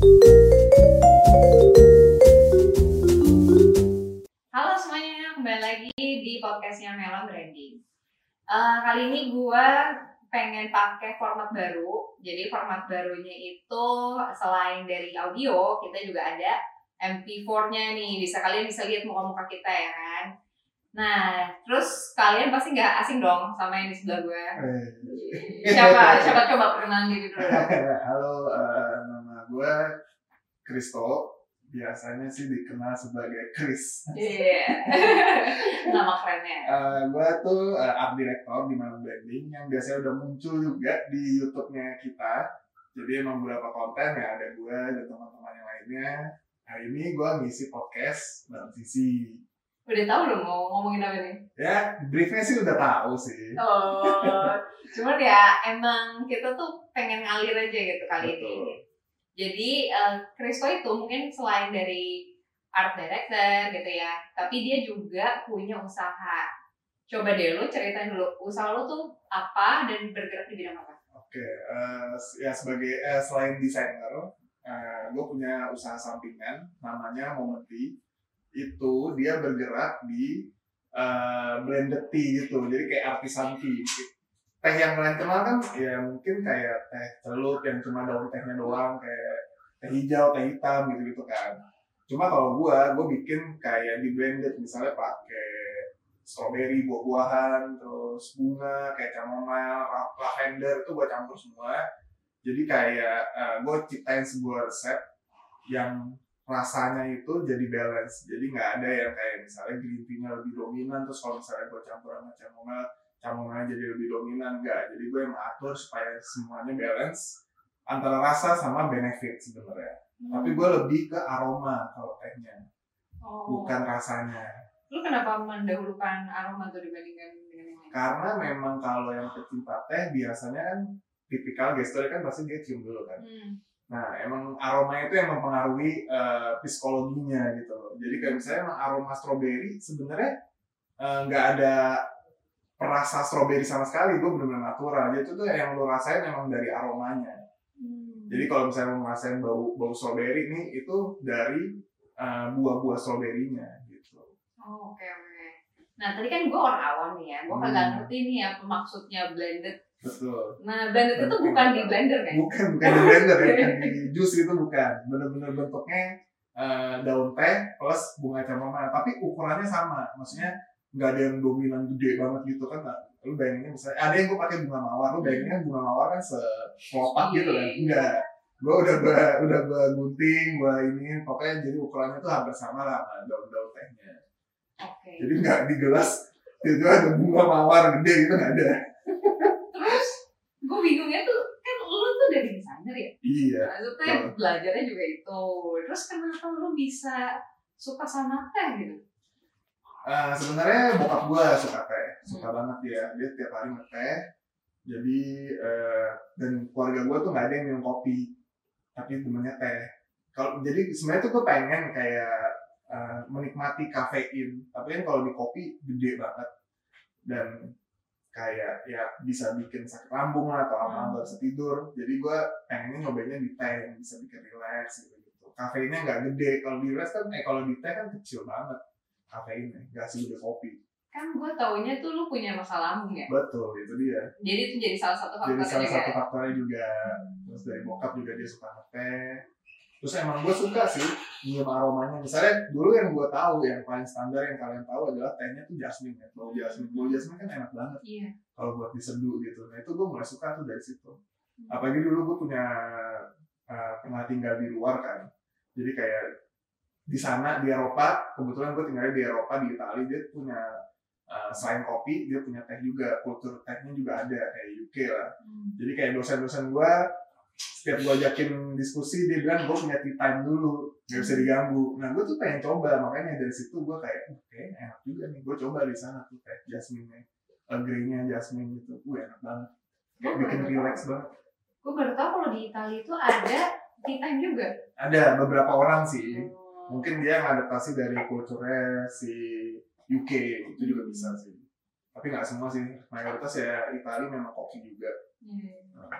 Halo semuanya, kembali lagi di podcastnya Mela Branding. Eh, kali ini gue pengen pakai format baru. Jadi format barunya itu selain dari audio, kita juga ada MP4-nya nih. Bisa kalian bisa lihat muka-muka kita ya kan. Nah, terus kalian pasti nggak asing dong sama yang di sebelah gue. Siapa? Siapa coba perkenalan diri dulu. Halo, eh, nama gue Kristo. Biasanya sih dikenal sebagai Chris. Iya. Nama kerennya. Eh, gue tuh eh, art director di Malam Branding yang biasanya udah muncul juga di YouTube-nya kita. Jadi emang beberapa konten ya ada gue dan teman-teman yang lainnya. Hari ini gue ngisi podcast bareng Sisi. Udah tahu dong mau ngomongin apa nih? Ya, briefnya sih udah tahu sih. Oh, cuman ya emang kita tuh pengen ngalir aja gitu kali ini. Jadi eh, Kristo itu mungkin selain dari art director gitu ya, tapi dia juga punya usaha. Coba deh lu ceritain dulu usaha lu tuh apa dan bergerak di bidang apa? Oke, eh, ya sebagai eh, selain desainer, eh, gue punya usaha sampingan namanya Momenti. Itu dia bergerak di eh, blended tea gitu, jadi kayak artisan tea. Teh yang kalian kenal kan ya mungkin kayak teh celup yang cuma daun tehnya doang, kayak teh hijau, teh hitam gitu-gitu kan. Cuma kalau gue, gue bikin kayak di blended, misalnya pakai strawberry buah-buahan, terus bunga kayak chamomile, la- lavender itu gue campur semua. Jadi kayak gue ciptain sebuah resep yang rasanya itu jadi balance. Jadi nggak ada yang kayak misalnya green tea-nya lebih dominan, terus kalau misalnya gue campur sama chamomile, chamomile jadi lebih dominan enggak. Jadi gue yang atur supaya semuanya balance antara rasa sama benefit sebenarnya. Tapi gue lebih ke aroma kalau tehnya, oh. bukan rasanya. Lu kenapa mendahulukan aroma tuh dibandingkan dengan yang lain? Karena memang kalau yang pecinta teh biasanya kan tipikal gesturnya kan pasti dia cium dulu kan. Hmm. Nah emang aroma itu yang mempengaruhi eh, psikologinya gitu. loh. Jadi kayak misalnya emang aroma strawberry sebenarnya eh, nggak ada perasa strawberry sama sekali. Gue bener-bener natural. Jadi itu tuh yang lo rasain emang dari aromanya. Hmm. Jadi kalau misalnya lo ngerasain bau bau strawberry nih itu dari eh, buah-buah strawberry-nya gitu. Oh, oke oke. Nah tadi kan gue orang awam nih ya, gue kagak Hmm. ngerti nih apa maksudnya blended. Betul. Nah blended itu bukan di blender kan? bukan bukan di blender ya bukan di jus itu bukan bener-bener bentuknya eh, daun teh plus bunga chamomile tapi ukurannya sama maksudnya nggak ada yang dominan gede banget gitu kan nah, lu bayanginnya misalnya ada yang gue pakai bunga mawar lu bayanginnya kan bunga mawar kan sekelopak gitu kan enggak gue udah gua, udah gua gunting gua ini pokoknya jadi ukurannya tuh hampir sama lah sama daun-daun tehnya Oke. jadi nggak di gelas itu ada bunga mawar gede gitu nggak ada Terus gue bingungnya tuh kan lu tuh dari desainer ya? iya Maksudnya Betul. belajarnya juga itu. Terus kenapa lu bisa suka sama teh gitu? Eh, sebenarnya bokap gue suka teh, suka banget dia. Dia tiap hari ngeteh. Jadi eh, dan keluarga gue tuh nggak ada yang minum kopi, tapi demennya teh. Kalau jadi sebenarnya tuh gue pengen kayak eh, menikmati kafein, tapi kan kalau di kopi gede banget dan kayak ya bisa bikin sakit lambung lah atau apa Hmm. nggak bisa tidur. Jadi gue pengennya nyobainnya di teh yang bisa bikin relax gitu gitu. Kafeinnya nggak gede. Kalau di relax kan, eh kalau di teh kan kecil banget kafeinnya, nggak segede kopi. Kan gue taunya tuh lu punya masalah lambung ya. Betul, itu dia. Jadi itu jadi salah satu Jadi faktor salah juga. satu faktornya juga. Terus dari bokap juga dia suka ngeteh. Terus emang gue suka sih nyium aromanya. Misalnya dulu yang gue tahu yang paling standar yang kalian tahu adalah tehnya tuh jasmine ya. Bau jasmine. Bau jasmine kan enak banget Iya. kalau buat diseduh gitu. Nah itu gue mulai suka tuh dari situ. Apalagi dulu gue punya uh, pernah tinggal di luar kan. Jadi kayak di sana di Eropa, kebetulan gue tinggalnya di Eropa di Italia dia punya uh, selain kopi dia punya teh juga. Kultur tehnya juga ada kayak UK lah. Hmm. Jadi kayak dosen-dosen gue setiap gue ajakin diskusi dia bilang gue punya tea time dulu. Nggak bisa diganggu. Nah gue tuh pengen coba. Makanya dari situ gue kayak oke enak juga nih. Gue coba di sana tuh teh jasmine agree-nya jasmine gitu. Gue enak banget. Kayak Gue bikin relax banget. Gue baru tahu kalau di Italia itu ada tea time juga. ada beberapa orang sih. Oh. Mungkin dia adaptasi dari kulturnya si UK itu juga bisa sih. Tapi nggak semua sih. Mayoritas ya Italia memang kopi juga. Iya. Nah,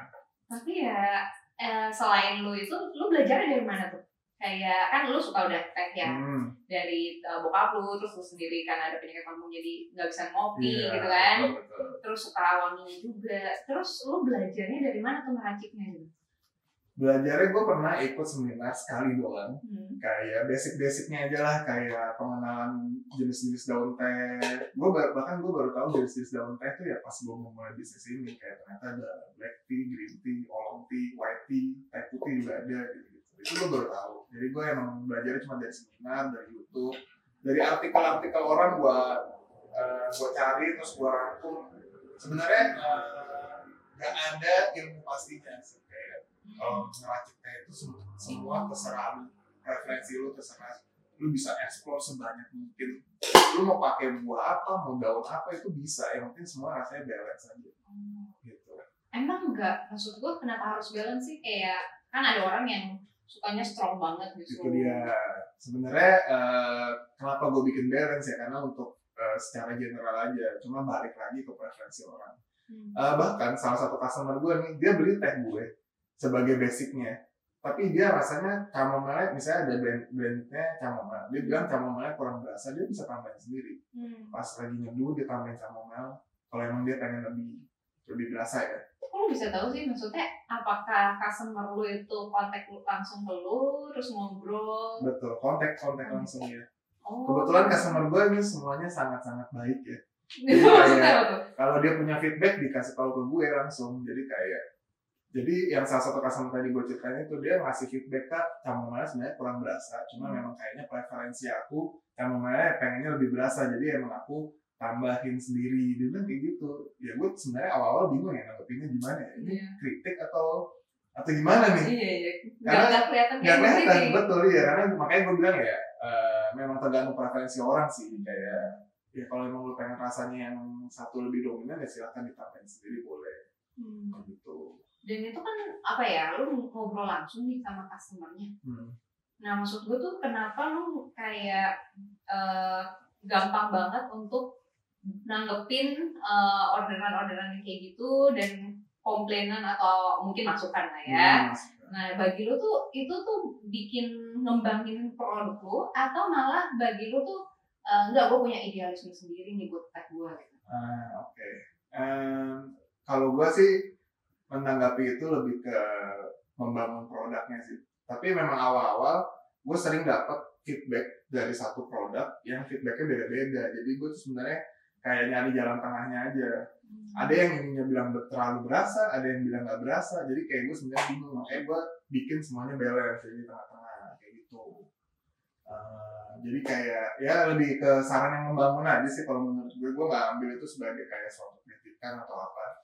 Tapi ya eh, selain lu itu lu belajarnya dari mana tuh? Kayak kan lu suka udah teh ya Hmm, dari uh, bokap lu terus lu sendiri kan ada penyakit lambung jadi nggak bisa ngopi iya, gitu kan. betul, betul. terus suka wanginya juga. Terus lu belajarnya dari mana tuh ngeraciknya gitu Belajarnya gue pernah ikut seminar sekali doang. hmm. kayak basic-basicnya aja lah kayak pengenalan jenis-jenis daun teh gue bahkan gue baru tahu jenis-jenis daun teh itu ya pas gue mau mulai bisnis ini kayak ternyata ada black tea, green tea, oolong tea, white tea, teh putih juga ada gitu, -gitu. itu gue baru tahu jadi gue emang belajarnya cuma dari seminar dari YouTube dari artikel-artikel orang gue uh, gue cari terus gue rangkum sebenarnya eh, nggak ada ilmu pastinya sih kalau ngeracik teh itu semua, terserah lu. Preferensi lu terserah. Lu bisa explore sebanyak mungkin. Lu mau pakai buah apa mau daun apa itu bisa. Yang penting semua rasanya balance aja. Gitu. Emang enggak maksud gua kenapa harus balance sih? Kayak kan ada orang yang sukanya strong banget itu gitu dia. Sebenarnya eh, kenapa gue bikin balance ya? Karena untuk eh, secara general aja. Cuma balik lagi ke preferensi orang. Hmm. Eh, bahkan salah satu customer gue nih dia beli teh gue sebagai basicnya. Tapi dia rasanya chamomile misalnya ada brand brandnya chamomile. Dia bilang chamomile kurang berasa dia bisa tambahin sendiri. Hmm. pas lagi nyeduh dia tambahin chamomile. Kalau emang dia pengen lebih lebih berasa ya. Kok lu bisa tahu sih? Maksudnya apakah customer lu itu kontak lu langsung ke lu terus ngobrol? Betul kontak kontak langsung ya. Oh. Kebetulan customer gue ini semuanya sangat sangat baik ya. Kalau dia punya feedback dikasih tahu ke gue langsung. Jadi kayak jadi yang salah satu customer tadi gue ceritain itu dia ngasih feedback kak chamomile sebenarnya kurang berasa? Cuma Hmm. memang kayaknya preferensi aku chamomile pengennya lebih berasa jadi emang aku tambahin sendiri. Dia bilang kayak gitu. Ya gue sebenarnya awal-awal bingung ya nanggepinnya gimana ya? Ini Iya. kritik atau atau gimana nih? Iya iya. Karena nggak kelihatan nggak kelihatan gitu betul ya karena makanya gue bilang ya eh, memang tergantung preferensi orang sih. Kayak ya kalau emang lu pengen rasanya yang satu lebih dominan ya silakan ditambahin sendiri boleh. Hmm. gitu dan itu kan apa ya lu ngobrol langsung nih sama customernya hmm. nah maksud gue tuh kenapa lu kayak eh, gampang banget untuk nanggepin eh, orderan-orderan yang kayak gitu dan komplainan atau mungkin masukan lah ya Hmm. nah bagi lu tuh itu tuh bikin ngembangin produk lu atau malah bagi lu tuh eh, enggak gue punya idealisme sendiri nih buat tech gue gitu Ah, oke Em, kalau gue sih menanggapi itu lebih ke membangun produknya sih tapi memang awal-awal gue sering dapat feedback dari satu produk yang feedbacknya beda-beda jadi gue tuh sebenarnya kayak nyari jalan tengahnya aja ada yang ininya bilang terlalu berasa, ada yang bilang nggak berasa. Jadi kayak gue sebenarnya bingung, makanya gue bikin semuanya balance jadi tengah-tengah kayak gitu. Eh, jadi kayak ya lebih ke saran yang membangun aja sih kalau menurut gue gue nggak ambil itu sebagai kayak suatu kritikan atau apa.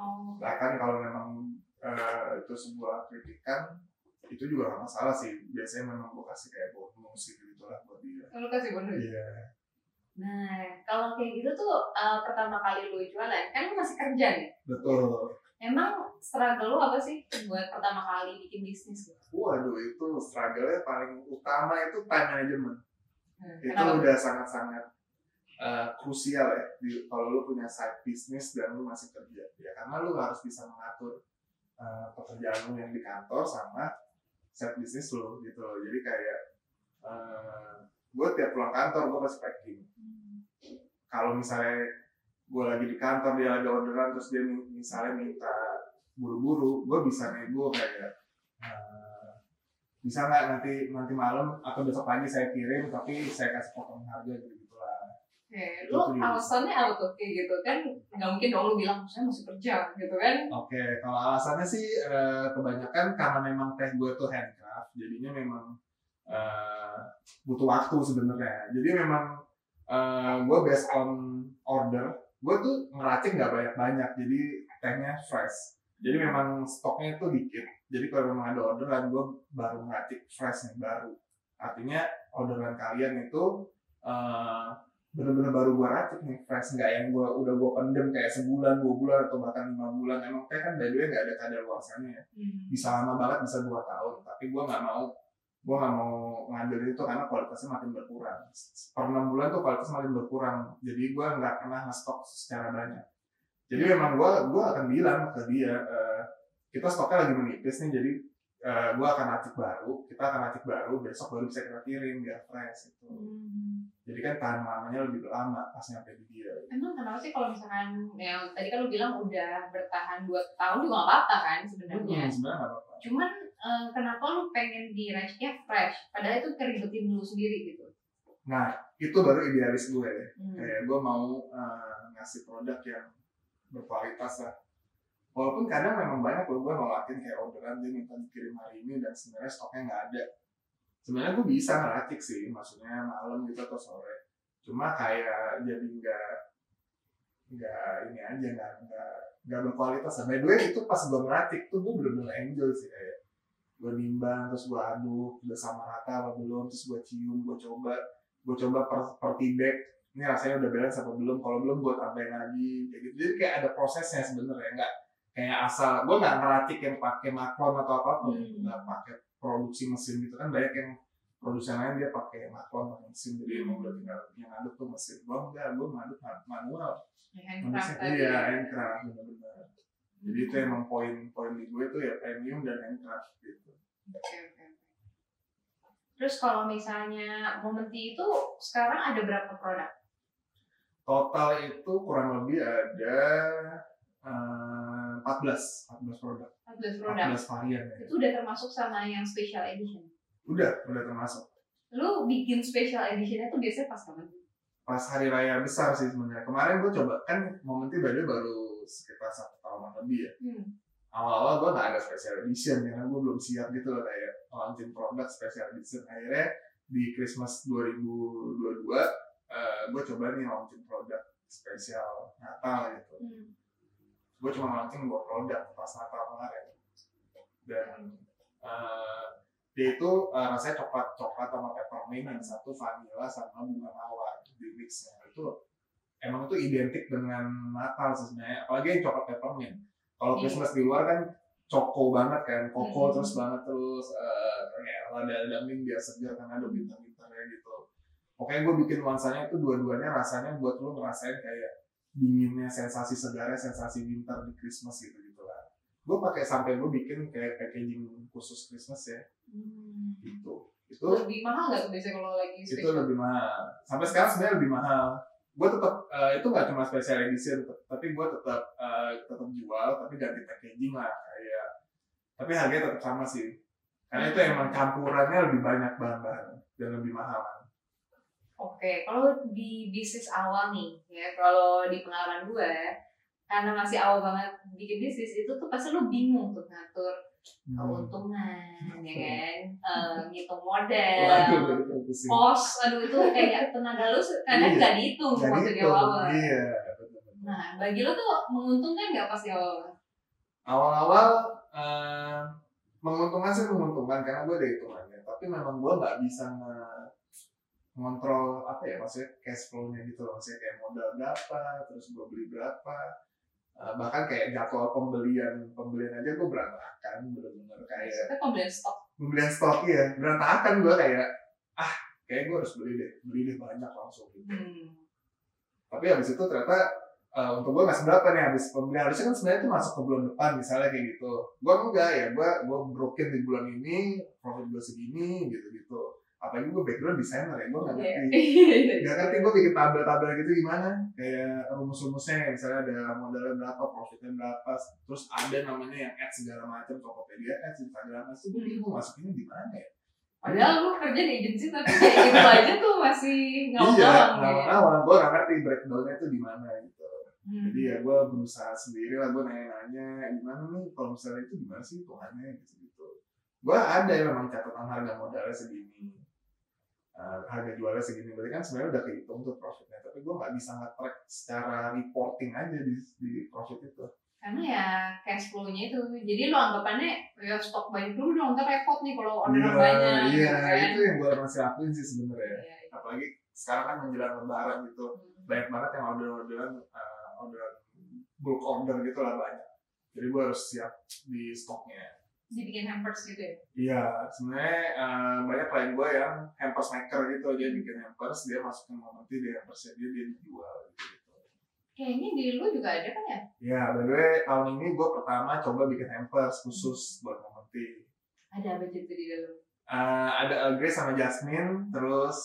Oh Bahkan kalau memang eh, itu sebuah kritikan itu juga nggak masalah sih. Biasanya memang gue kasih kayak bonus gitu gitulah buat dia. lu kasih bonus Iya. Nah, kalau kayak gitu tuh eh, pertama kali lu jualan, kan lu masih kerja nih. Betul. Emang struggle lu apa sih buat pertama kali bikin bisnis? Waduh itu struggle-nya paling utama itu time management. Hmm, itu kenapa? udah sangat-sangat uh, krusial ya. Di, kalau lu punya side business dan lu masih kerja ya karena lu harus bisa mengatur uh, pekerjaan lu yang di kantor sama side business lu gitu jadi kayak uh, gue tiap pulang kantor gue pasti packing. Kalau misalnya gue lagi di kantor dia lagi orderan terus dia mi- misalnya minta buru-buru gue bisa nego kayak uh, bisa nggak nanti nanti malam atau besok pagi saya kirim tapi saya kasih potong harga gitu Itu lu alasannya apa tuh? Kayak gitu. Kan? Nggak mungkin dong lu bilang saya masih kerja gitu kan? oke kalau alasannya sih eh, kebanyakan karena memang teh gue tuh handcraft jadinya memang eh, butuh waktu sebenarnya. Jadi memang eh, gue based on order gue tuh ngeracik nggak banyak banyak jadi tehnya fresh. Jadi memang stoknya itu dikit. Jadi kalau memang ada orderan gue baru ngeracik fresh nih baru. Artinya orderan kalian itu eh, bener-bener baru gue racik nih fresh. Nggak yang gue udah gue pendem kayak sebulan dua bulan atau bahkan lima bulan. Emang teh kan by the way nggak ada kadar luarsanya ya. Hmm. bisa lama banget bisa dua tahun. Tapi gue nggak mau gue nggak mau ngambil itu karena kualitasnya makin berkurang. Per enam bulan tuh kualitasnya makin berkurang. Jadi gue nggak pernah ngestok secara banyak. Jadi memang gue gue akan bilang ke dia eh, kita stoknya lagi menipis nih. Jadi uh, gue akan acik baru kita akan acik baru besok baru bisa kita kirim biar fresh itu Hmm. jadi kan tahan lamanya lebih lama pas nyampe di dia Emang kenapa sih kalau misalkan yang tadi kan lu bilang udah bertahan 2 tahun juga gak apa-apa kan sebenarnya. Hmm, sebenarnya nggak apa-apa Cuman eh, kenapa lu pengen diraciknya fresh? Padahal itu keribetin lu sendiri gitu. nah itu baru idealis gue ya Hmm. kayak gue mau uh, ngasih produk yang berkualitas lah walaupun kadang memang banyak loh gue nolakin kayak orderan dia minta dikirim hari ini dan sebenarnya stoknya nggak ada. Sebenarnya gue bisa ngeracik sih maksudnya malam gitu atau sore. Cuma kayak jadi nggak nggak ini aja nggak nggak nggak berkualitas. Sampai gue itu pas gue ngeracik tuh gue bener-bener enjoy sih kayak gue nimbang terus gue aduk udah sama rata apa belum terus gue cium gue coba gue coba per, per tibek ini rasanya udah balance apa belum? Kalau belum gue tambahin lagi kayak gitu. Jadi kayak ada prosesnya sebenarnya nggak kayak asal gue nggak ngeracik yang pakai makron atau apa pun Hmm. nggak pakai produksi mesin gitu kan banyak yang produsen lain dia pakai makron pakai mesin jadi emang udah tinggal yang aduk tuh mesin gue enggak gue ngaduk manual handcraft tadi. iya handcraft bener-bener jadi itu emang poin-poin di gue tuh ya premium dan handcraft gitu Oke, oke, oke. Terus kalau misalnya Momenti itu sekarang ada berapa produk? total itu kurang lebih ada eh, 14 14 produk 14 produk. 14 varian ya Itu udah termasuk sama yang special edition. udah udah termasuk Lu bikin special editionnya tuh biasanya pas kapan? pas hari raya besar sih sebenarnya kemarin gue coba kan momennya baru baru sekitar satu tahunan lebih ya Hmm. awal-awal gue nggak ada special edition karena gue belum siap gitu loh kayak launching produk special edition akhirnya di Christmas 2022 eh, gue coba nih launching produk spesial Natal gitu Hmm. Gue cuma launching dua produk pas Natal kemarin dan eh, dia itu eh, rasanya coklat coklat sama peppermint yang satu vanilla sama bunga mawar di mixnya itu emang itu identik dengan Natal sebenarnya apalagi yang coklat peppermint kalau Iya. Christmas di luar kan coko banget kan koko Hmm. terus banget terus kayak lada lada mint biar segar karena ada bintang-bintangnya gitu pokoknya gue bikin nuansanya itu dua-duanya rasanya buat lo ngerasain kayak dinginnya sensasi segarnya sensasi winter di Christmas gitu gitu lah. Gue pakai sampai gue bikin kayak packaging khusus Christmas ya. Hmm. gitu. Itu Lebih mahal nggak tuh biasanya kalau lagi itu special? lebih mahal. Sampai sekarang sebenarnya lebih mahal. Gue tetap eh, itu nggak cuma special edition tapi gue tetap eh, tetap jual tapi ganti packaging lah kayak tapi harganya tetap sama sih. Karena itu emang campurannya lebih banyak bahan-bahan dan lebih mahal Oke, kalau di bisnis awal nih, ya kalau di pengalaman gue, karena masih awal banget bikin bisnis itu tuh pasti lu bingung tuh ngatur Hmm. keuntungan, ya kan, Eh, ngitung pusing. pos, aduh itu kayak tenaga lu kadang Iya. nggak dihitung waktu di awal. iya. Nah, bagi lu tuh menguntungkan nggak pas di awal? awal-awal eh, menguntungkan sih menguntungkan karena gue ada hitungannya tapi memang gue nggak bisa nge ngontrol apa ya maksudnya cash flow-nya gitu loh. Maksudnya kayak modal berapa terus gue beli berapa. Eh, bahkan kayak jadwal pembelian pembelian aja gue berantakan bener-bener kayak Maksudnya pembelian stok. pembelian stok ya berantakan gue kayak ah kayak gue harus beli deh beli deh banyak langsung. Gitu Hmm. tapi habis itu ternyata eh, untuk gue nggak seberapa nih habis pembelian. Harusnya kan sebenarnya itu masuk ke bulan depan misalnya kayak gitu. Gue enggak ya gue gue broken di bulan ini profit gue segini gitu gitu apalagi gue background desainer ya gue nggak Iya. ngerti. Nggak ngerti gue bikin tabel-tabel gitu gimana. Kayak rumus-rumusnya misalnya ada modalnya berapa profitnya berapa terus ada namanya yang ads segala macam Tokopedia ads Instagram ads. Itu gue bingung masukinnya di mana ya? Padahal lu kerja di agensi tapi kayak gitu aja tuh masih iya ngawang-ngawang ya. ngawang-ngawang. Gue nggak ngerti breakdownnya itu di mana gitu. Hmm. jadi ya gue berusaha sendiri lah gue nanya-nanya gimana nih? Kalau misalnya itu gimana sih hitungannya? Gitu gitu gue ada ya memang catatan harga modalnya segini Eh, harga jualnya segini berarti kan sebenarnya udah kehitung tuh profitnya tapi gue nggak bisa nge-track secara reporting aja di, di profit itu Karena ya cash flow-nya itu. Jadi lu anggapannya ya stok banyak dulu dong, ntar repot nih kalau orderan banyak. iya gitu kan. itu yang gue masih lakuin sih sebenarnya Iya, iya. apalagi sekarang kan menjelang lebaran gitu Hmm. banyak banget yang order-orderan eh, orderan bulk order gitu lah banyak jadi gue harus siap di stoknya Dibikin hampers gitu ya. Iya, sebenarnya eh, banyak klien gue yang hampers maker gitu, dia bikin hampers, dia masukin momenty di hampersnya dia dia dijual gitu. kayaknya di lu juga ada kan ya? Ya, by the way, tahun ini gue pertama coba bikin hampers khusus buat Momenti. Ada apa gitu di dalam? Uh, ada Earl Grey sama Jasmine, terus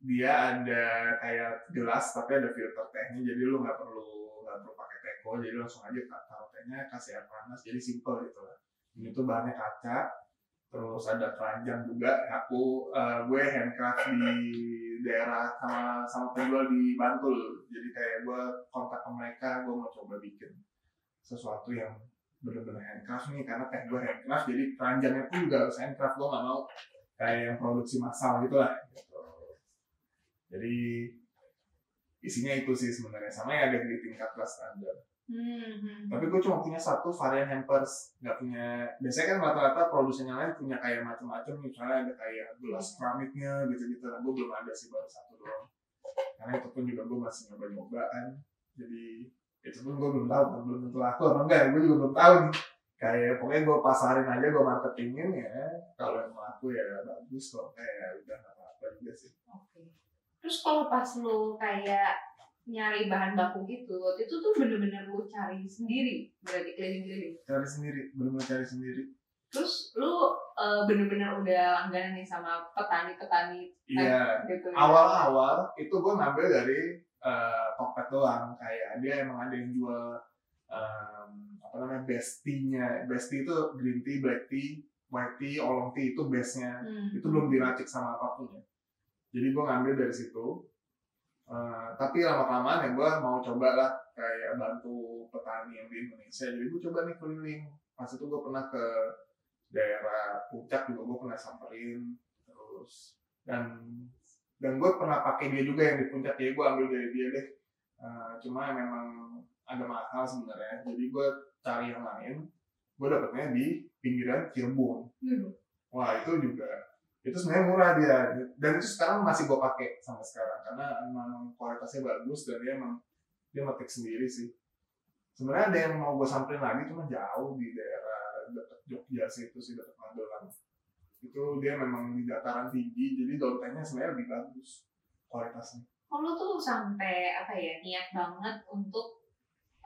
dia ada kayak gelas tapi ada filter tehnya, jadi lu nggak perlu nggak perlu pakai teko, jadi langsung aja taruh tehnya kasih air panas, jadi simple gitu lah. Ini tuh bahannya kaca, terus ada keranjang juga. Aku uh, gue handcraft di daerah sama sama penjual di Bantul, jadi kayak gue kontak ke mereka, gue mau coba bikin sesuatu yang bener-bener handcraft nih. Karena teh gue handcraft jadi keranjangnya pun juga harus handcraft. Gue nggak mau kayak yang produksi massal gitu lah. Jadi isinya itu sih sebenarnya. Sama yang ada di tingkat kelas standar Hmm. tapi gue cuma punya satu varian hampers nggak punya biasanya kan rata-rata produsen yang lain punya kayak macam-macam misalnya ada kayak gelas keramiknya gitu-gitu. Nah, gue belum ada sih baru satu doang. Karena itu pun juga gue masih nyoba-nyobaan jadi itu pun gue belum tahu belum tentu laku apa enggak gue juga belum tahu nih. Kayak pokoknya gue pasarin aja gue marketingin ya. Kalau yang laku ya bagus kok. Kayak udah nggak apa-apa juga sih. Oke. Terus kalau pas lu kayak nyari bahan baku gitu, waktu itu tuh bener-bener lu cari sendiri, berarti keliling-keliling. cari sendiri belum cari sendiri Terus lu eh, bener-bener udah langganan nih sama petani-petani iya gitu. ya? awal-awal itu gue ngambil dari uh, Tokped doang kayak dia emang ada yang jual um, apa namanya best tea-nya best tea itu green tea, black tea, white tea, oolong tea itu base-nya Hmm. itu belum diracik sama apa pun ya jadi gue ngambil dari situ Uh, tapi lama kelamaan ya gue mau coba lah kayak bantu petani yang di Indonesia. Jadi gue coba nih keliling. Pas itu gue pernah ke daerah puncak juga gue pernah samperin terus. Dan dan gue pernah pakai dia juga yang di puncak. Jadi gue ambil dari dia deh. Uh, cuma memang agak mahal sebenarnya. Jadi gue cari yang lain gue dapetnya di pinggiran Cirebon. Hmm. wah itu juga itu sebenarnya murah dia. Dan itu sekarang masih gue pakai sampai sekarang. Karena emang kualitasnya bagus dan dia emang dia metik sendiri sih. Sebenarnya ada yang mau gue samperin lagi cuma jauh di daerah dekat Jogja sih itu sih dekat Magelang. Itu dia memang di dataran tinggi jadi daun tehnya sebenarnya lebih bagus kualitasnya. Kalau tuh sampai apa ya niat banget untuk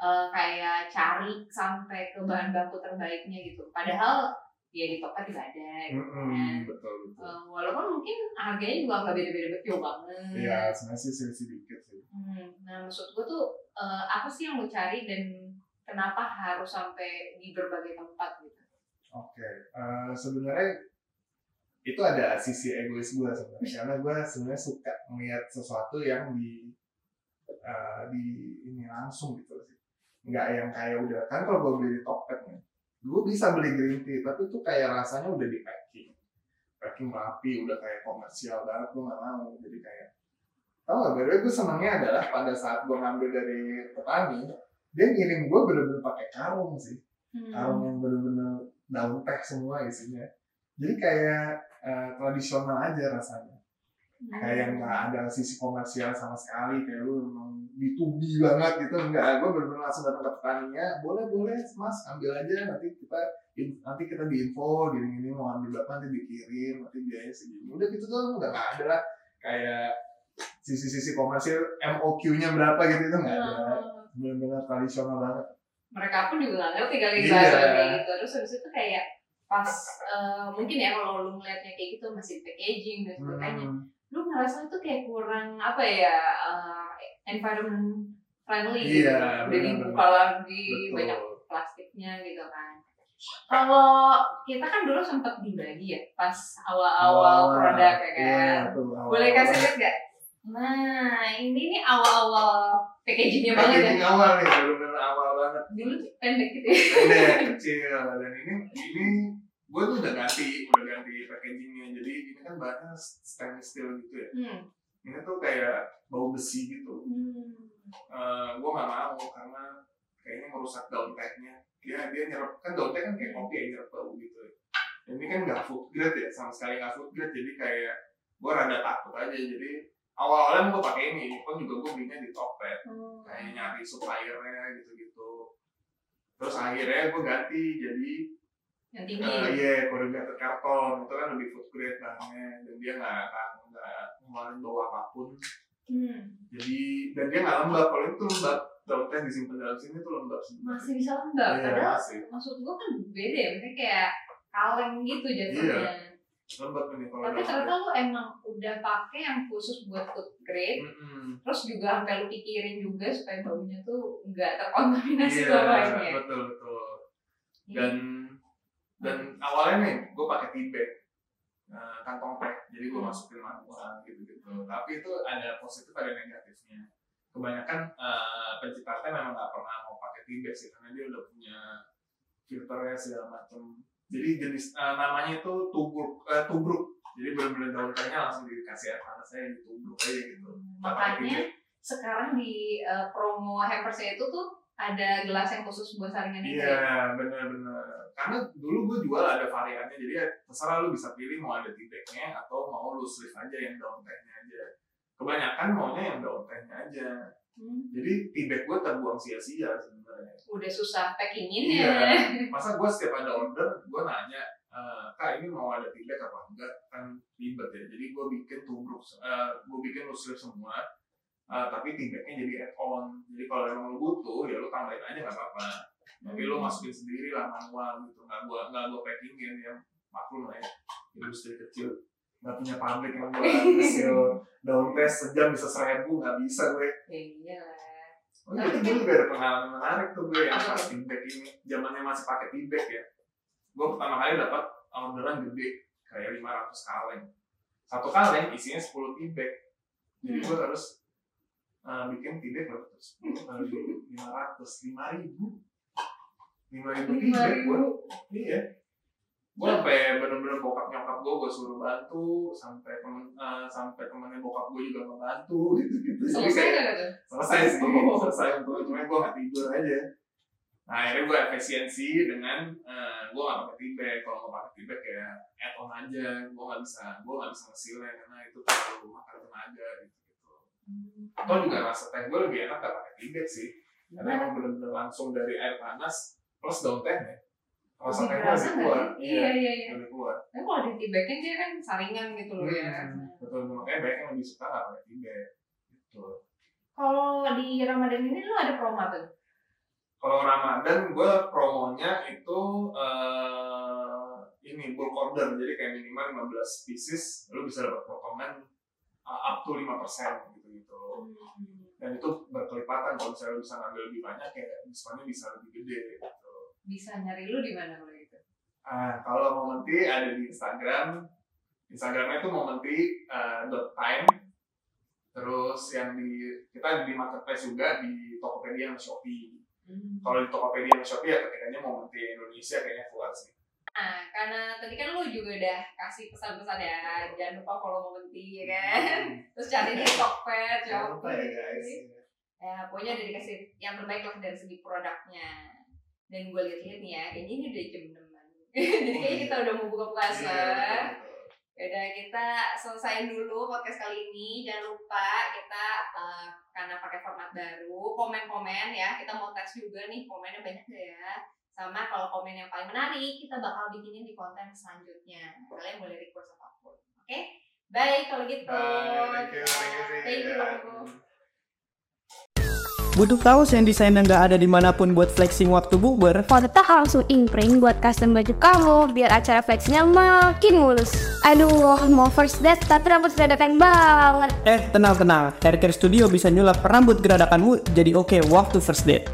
eh, kayak cari sampai ke bahan baku terbaiknya gitu. Padahal ya di toko juga ada gitu kan. Mm-mm, betul betul Eh, walaupun mungkin harganya juga nggak beda-beda betul banget. Iya sebenarnya sih selisih dikit sih Hmm, nah maksud gue tuh eh, apa sih yang lo cari dan kenapa harus sampai di berbagai tempat gitu? Oke, eh, sebenarnya itu ada sisi egois gue sebenarnya karena gue sebenarnya suka melihat sesuatu yang di eh, di ini langsung gitu sih nggak yang kayak udah kan kalau gue beli di Tokped nih gue bisa beli green tea tapi itu kayak rasanya udah di packing. Packing rapi udah kayak komersial banget gue nggak mau. Jadi kayak tau gak beda gue senangnya adalah pada saat gue ngambil dari petani dia ngirim gue bener-bener pakai karung sih. Hmm. karung yang bener-bener daun teh semua isinya. Jadi kayak eh, tradisional aja rasanya. Hmm. kayak nggak ada sisi komersial sama sekali. Kayak lu memang B2B banget gitu. Enggak gue bener-bener langsung datang ke petaninya boleh boleh mas ambil aja. Nanti kita nanti kita diinfo gini gini mau ambil berapa nanti dikirim nanti biayanya segini. Udah gitu tuh udah nggak ada lah. Kayak sisi-sisi komersial MOQ-nya berapa gitu itu nggak ada. Hmm. bener-bener tradisional banget. Mereka pun juga nggak ngerti kali Iya. bahasa kayak gitu. Terus habis itu kayak pas eh, mungkin ya kalau lu ngeliatnya kayak gitu masih packaging dan sebagainya. Hmm. Lu ngerasa itu kayak kurang apa ya eh, environment friendly gitu Iya, udah benar-benar. dibuka lagi Betul. banyak plastiknya gitu kan kalau kita kan dulu sempat dibagi ya pas awal-awal produk ya kan Iya, tuh, awal- boleh kasih lihat gak? Nah, ini nih awal-awal packagingnya banget ya. Packaging awal nih, bener-bener awal banget. Dulu pendek gitu ya. Pendek, kecil. Dan ini, ini gue tuh udah ganti, udah ganti packagingnya. Jadi ini kan bahannya stainless steel gitu ya. Hmm. Ini tuh kayak bau besi gitu. Hmm. Eh gue gak mau karena kayaknya merusak daun tehnya. Dia dia nyerap kan daun teh kan kayak kopi yang nyerap bau gitu. ya. Ini kan nggak food grade ya, sama sekali nggak food grade. Jadi kayak gue rada takut aja. Jadi awal-awalnya gue pakai ini, pun juga gue belinya di Tokped. kayak nyari suppliernya gitu-gitu terus akhirnya gue ganti jadi Yang tinggi. eh, iya corrugated karton itu kan lebih food grade bahannya dan dia nggak akan nggak ngeluarin bau apa pun Hmm. jadi dan dia nggak lembab kalau itu lembab daun teh disimpan dalam sini tuh lembab semua. Masih bisa lembab. Iya, Padahal masih. maksud gua kan beda ya, maksudnya kayak kaleng gitu jatuhnya. Lembab ini kalau Tapi ternyata lu emang udah pakai yang khusus buat food grade, Mm-mm. terus juga sampai lu pikirin juga supaya baunya tuh nggak terkontaminasi Iya, bawahnya. betul betul. Jadi, Dan dan awalnya nih gue pakai tea bag eh, kantong teh. Jadi gue Hmm. masukin manual gitu gitu tapi itu ada positif ada negatifnya. Kebanyakan eh, pencipta teh memang nggak pernah mau pakai bag sih karena dia udah punya filternya segala macam jadi jenis eh, namanya itu tubruk eh, tubruk. Jadi benar-benar daun tehnya langsung dikasih air panas aja ditubruk aja gitu. Makanya sekarang di uh, promo hampersnya itu tuh ada gelas yang khusus buat saringan itu ya. Iya, benar-benar. Karena dulu gue jual ada variannya, jadi ya terserah lu bisa pilih mau ada bag-nya atau mau lu sleeve aja yang daun tehnya aja. Kebanyakan maunya yang daun tehnya aja. Hmm, Jadi bag gue terbuang sia-sia sebenarnya. udah susah packingin Iya. ya. Masa gue setiap ada order, gue nanya, "Eh, kak ini mau ada bag apa enggak? Kan ribet ya. Jadi gue bikin tubruk, eh, gue bikin lu sleeve semua. Eh, tapi tea bag-nya jadi add-on. Jadi kalau emang lu butuh, ya lu tambahin aja nggak apa-apa. tapi lo masukin sendiri lah manual gitu. Nggak gua nggak gua packingin ya maklum lah ya. Industri kecil. Nggak punya pabrik yang buat hasil daun teh sejam bisa seribu nggak bisa gue. Iya. oh, itu gue juga ada pengalaman menarik tuh gue yang pas feedback ini. Zamannya masih pakai feedback ya. Gue pertama kali dapat orderan gede. Kayak 500 kaleng. Satu kaleng isinya 10 feedback. Jadi Hmm. gue harus uh, bikin feedback berapa tuh? 10 kali 500 lima ribu. lima ribu Lima feedback ribu. gue iya. Gue sampai bener-bener bokap nyokap gue gue suruh bantu sampai temen eh, sampai temennya bokap gue juga ngebantu gitu gitu Selesai nggak tuh? selesai sih Oh. selesai untuk cuma gue nggak tidur aja. Nah akhirnya gue efisiensi dengan eh, gue nggak pakai feedback kalau mau pakai feedback ya add on aja. Gue nggak bisa gue nggak bisa ngesilnya karena itu terlalu makan tenaga gitu atau juga rasa teh gue lebih enak gak pakai feedback sih karena Gimana? emang bener-bener langsung dari air panas plus daun tehnya rasa Lebih tehnya kerasa lebih nggak kuat sih? Iya, iya, iya. lebih kuat Tapi kalau di tibekin dia kan saringan gitu loh ya. Hmm, betul makanya banyak yang lebih suka gak pakai feedback gitu Kalau di Ramadan ini lu ada promo apa tuh? kalau Ramadan gue promonya itu eh ini bulk order jadi kayak minimal 15 pieces lu bisa dapat potongan uh, up to 5% gitu gitu dan itu berkelipatan kalau misalnya lu bisa ngambil lebih banyak ya diskonnya bisa lebih gede gitu. Bisa nyari lu di mana kalau gitu? ah kalau momenti ada di Instagram. Instagramnya itu momenti eh, dot time. Terus yang di kita di marketplace juga di Tokopedia sama Shopee. Kalau di Tokopedia sama Shopee ya ketikanya momenti Indonesia kayaknya keluar sih Nah, karena tadi kan lu juga udah kasih pesan-pesan ya, jangan lupa follow Momenti ya kan. Terus cari di Tokped, ya Shopee. guys Ya, pokoknya udah dikasih yang terbaik lah dari segi produknya. Dan gue lihat-lihat nih ya, kayaknya ini udah jam 6 Jadi kayaknya kita udah mau buka puasa. Iya. Yaudah kita selesaiin dulu podcast kali ini. Jangan lupa kita eh, karena pakai format baru, komen-komen ya. Kita mau tes juga nih komennya banyak gak ya. Sama kalau komen yang paling menarik, kita bakal bikinin di konten selanjutnya. Kalian boleh request apa pun. Oke? Baik kalau gitu. Bye, thank you, thank you, Thank you. you. Butuh kaos yang desainnya nggak ada di mana pun buat flexing waktu bukber? Kalau tetap langsung imprint buat custom baju kamu biar acara flexnya makin mulus. Aduh, mau first date tapi rambut sudah datang banget. Eh, tenang-tenang. Haircare Studio bisa nyulap rambut geradakanmu jadi oke waktu first date.